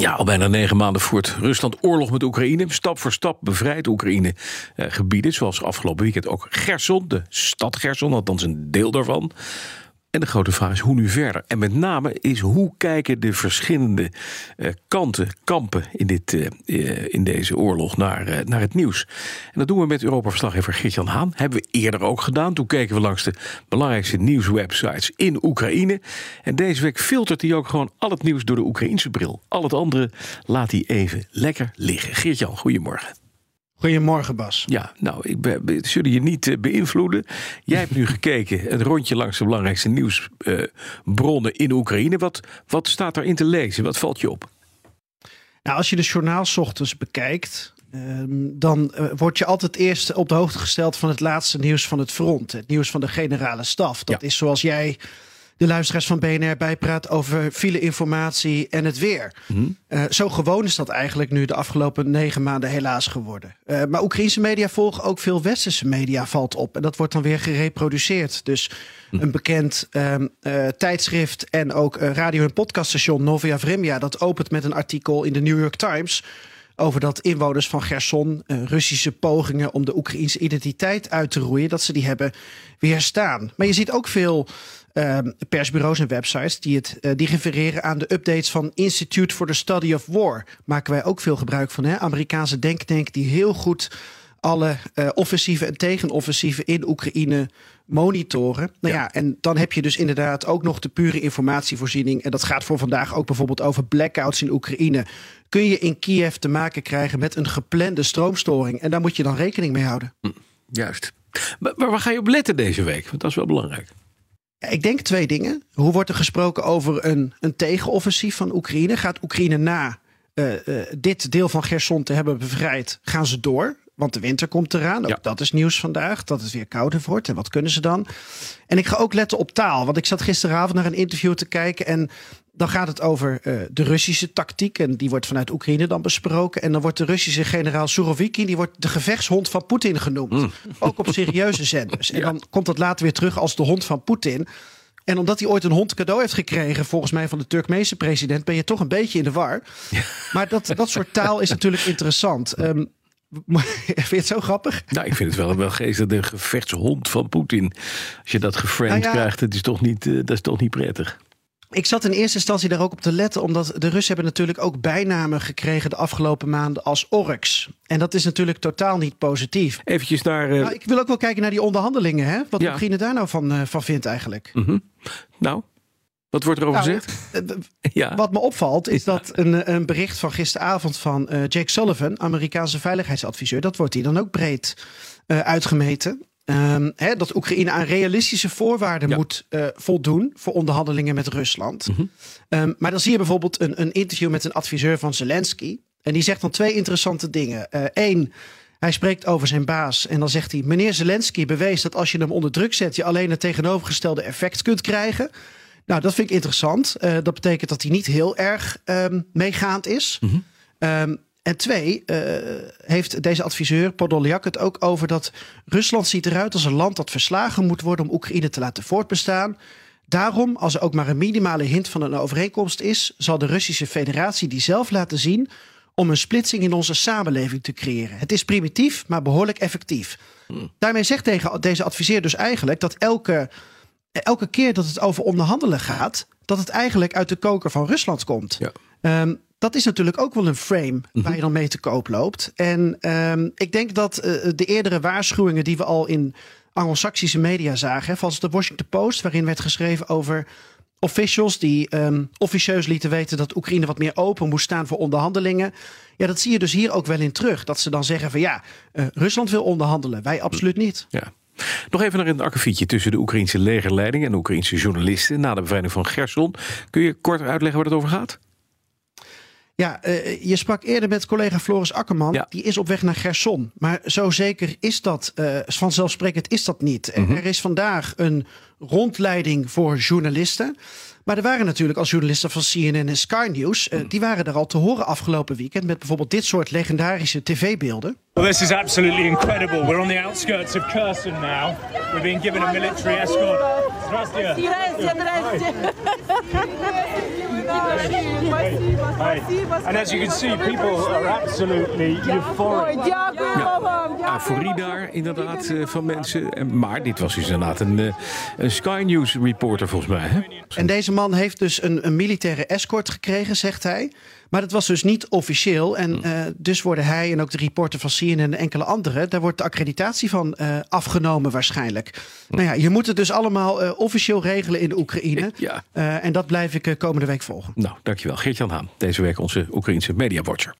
Ja, al bijna negen maanden voert Rusland oorlog met Oekraïne. Stap voor stap bevrijdt Oekraïne eh, gebieden, zoals afgelopen weekend ook Gerson, de stad Gerson, althans een deel daarvan. En de grote vraag is hoe nu verder? En met name is hoe kijken de verschillende uh, kanten, kampen in, dit, uh, in deze oorlog naar, naar het nieuws. En dat doen we met Europa-verslaggever Geert-Jan Haan. Hebben we eerder ook gedaan. Toen keken we langs de belangrijkste nieuwswebsites in Oekraïne. En deze week filtert hij ook gewoon al het nieuws door de Oekraïnse bril. Al het andere laat hij even lekker liggen. Geert-Jan, goedemorgen. Goedemorgen, Bas. Ja, nou, ik ben, zullen je niet uh, beïnvloeden. Jij hebt nu gekeken, een rondje langs de belangrijkste nieuwsbronnen uh, in Oekraïne. Wat, wat staat erin te lezen? Wat valt je op? Nou, als je de journaals ochtends bekijkt, uh, dan uh, word je altijd eerst op de hoogte gesteld van het laatste nieuws van het front. Het nieuws van de generale staf. Dat ja. is zoals jij de luisteraars van BNR bijpraat over file-informatie en het weer. Mm. Uh, zo gewoon is dat eigenlijk nu de afgelopen negen maanden helaas geworden. Uh, maar Oekraïnse media volgen ook veel westerse media, valt op. En dat wordt dan weer gereproduceerd. Dus mm. een bekend uh, tijdschrift en ook radio- en podcaststation Novia Vremja... dat opent met een artikel in de New York Times over dat inwoners van Gerson Russische pogingen om de Oekraïnse identiteit uit te roeien, dat ze die hebben weerstaan. Maar je ziet ook veel uh, persbureaus en websites die, het, uh, die refereren aan de updates van Institute for the Study of War. Maken wij ook veel gebruik van. Hè? Amerikaanse denktank die heel goed alle uh, offensieven en tegenoffensieven in Oekraïne monitoren. Nou ja. ja. en dan heb je dus inderdaad ook nog de pure informatievoorziening. En dat gaat voor vandaag ook bijvoorbeeld over blackouts in Oekraïne. Kun je in Kiev te maken krijgen met een geplande stroomstoring. En daar moet je dan rekening mee houden. Hm, juist. Maar waar ga je op letten deze week? Want dat is wel belangrijk. Ik denk twee dingen. Hoe wordt er gesproken over een, een tegenoffensief van Oekraïne? Gaat Oekraïne na uh, uh, dit deel van Gerson te hebben bevrijd, gaan ze door? Want de winter komt eraan. Ook ja. dat is nieuws vandaag. Dat het weer kouder wordt. En wat kunnen ze dan? En ik ga ook letten op taal. Want ik zat gisteravond naar een interview te kijken. En dan gaat het over uh, de Russische tactiek. En die wordt vanuit Oekraïne dan besproken. En dan wordt de Russische generaal Surovikin... die wordt de gevechtshond van Poetin genoemd. Mm. Ook op serieuze zenders. En ja. dan komt dat later weer terug als de hond van Poetin. En omdat hij ooit een hond cadeau heeft gekregen, volgens mij van de Turkmeense president, ben je toch een beetje in de war. Ja. Maar dat, dat soort taal is natuurlijk interessant. Um, Vind je het zo grappig? Nou, ik vind het wel, wel geestig. De gevechtshond van Poetin. Als je dat geframed nou ja, krijgt, is, toch niet, uh, dat is toch niet prettig. Ik zat in eerste instantie daar ook op te letten, omdat de Russen hebben natuurlijk ook bijnamen gekregen de afgelopen maanden als Oryx. En dat is natuurlijk totaal niet positief. Eventjes naar. Uh... Nou, ik wil ook wel kijken naar die onderhandelingen, hè? Wat ja. Oekraïne daar nou van, uh, van vindt eigenlijk. Mm -hmm. Nou, wat wordt er over nou, gezegd? ja. Wat me opvalt is dat een, een bericht van gisteravond van uh, Jake Sullivan, Amerikaanse veiligheidsadviseur, dat wordt hier dan ook breed uh, uitgemeten. Um, hè, dat Oekraïne aan realistische voorwaarden ja. moet uh, voldoen voor onderhandelingen met Rusland. Mm -hmm. um, maar dan zie je bijvoorbeeld een, een, interview met een adviseur van Zelensky. En die zegt dan twee interessante dingen. Eén, hij spreekt over zijn baas en dan zegt hij: Meneer Zelensky bewees dat als je hem onder druk zet, je alleen het tegenovergestelde effect kunt krijgen. Nou, dat vind ik interessant. Uh, dat betekent dat hij niet heel erg um, meegaand is. Mm -hmm. En twee, uh, heeft deze adviseur Podolyak het ook over dat Rusland ziet eruit als een land dat verslagen moet worden om Oekraïne te laten voortbestaan. Daarom, als er ook maar een minimale hint van een overeenkomst is, zal de Russische Federatie die zelf laten zien om een splitsing in onze samenleving te creëren. Het is primitief, maar behoorlijk effectief. Mm. Daarmee zegt deze adviseur dus eigenlijk dat elke elke keer dat het over onderhandelen gaat, dat het eigenlijk uit de koker van Rusland komt. Ja. Um, dat is natuurlijk ook wel een frame waar je dan mee te koop loopt. En um, ik denk dat uh, de eerdere waarschuwingen die we al in Anglo-Saxische media zagen, zoals de Washington Post, waarin werd geschreven over officials die um, officieus lieten weten dat Oekraïne wat meer open moest staan voor onderhandelingen. Ja, dat zie je dus hier ook wel in terug. Dat ze dan zeggen van ja, uh, Rusland wil onderhandelen, wij absoluut niet. Ja. Nog even naar een akkefietje tussen de Oekraïnse legerleiding en de Oekraïnse journalisten na de bevrijding van Gerson. Kun je kort uitleggen waar het over gaat? Ja, uh, je sprak eerder met collega Floris Akkerman. Ja. Die is op weg naar Gerson. Maar zo zeker is dat, uh, vanzelfsprekend is dat niet. Mm -hmm. Er is vandaag een rondleiding voor journalisten. Maar er waren natuurlijk als journalisten van CNN en Sky News, eh, mm. die waren er al te horen afgelopen weekend met bijvoorbeeld dit soort legendarische tv-beelden. Well, this is absolutely incredible. We're on the outskirts of Kherson now. We're being given a military escort. And as you can see, people are absolutely euphoric. Euforie daar inderdaad eh, van mensen. Eh, maar dit was dus inderdaad een, een Sky News reporter volgens mij. Hè? En deze man heeft dus een, een militaire escort gekregen, zegt hij. Maar dat was dus niet officieel. En uh, dus worden hij en ook de reporter van CNN en enkele anderen... daar wordt de accreditatie van uh, afgenomen waarschijnlijk. Nou ja, je moet het dus allemaal uh, officieel regelen in de Oekraïne. Ja. en dat blijf ik komende week volgen. Nou, dankjewel. Geert-Jan Haan, deze week onze Oekraïense mediawatcher.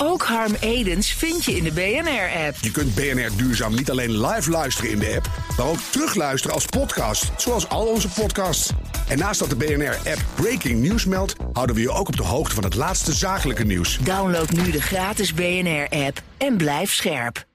Ook Harm Edens vind je in de BNR-app. Je kunt BNR Duurzaam niet alleen live luisteren in de app, maar ook terugluisteren als podcast, zoals al onze podcasts. En naast dat de BNR-app Breaking News meldt, houden we je ook op de hoogte van het laatste zakelijke nieuws. Download nu de gratis BNR-app en blijf scherp.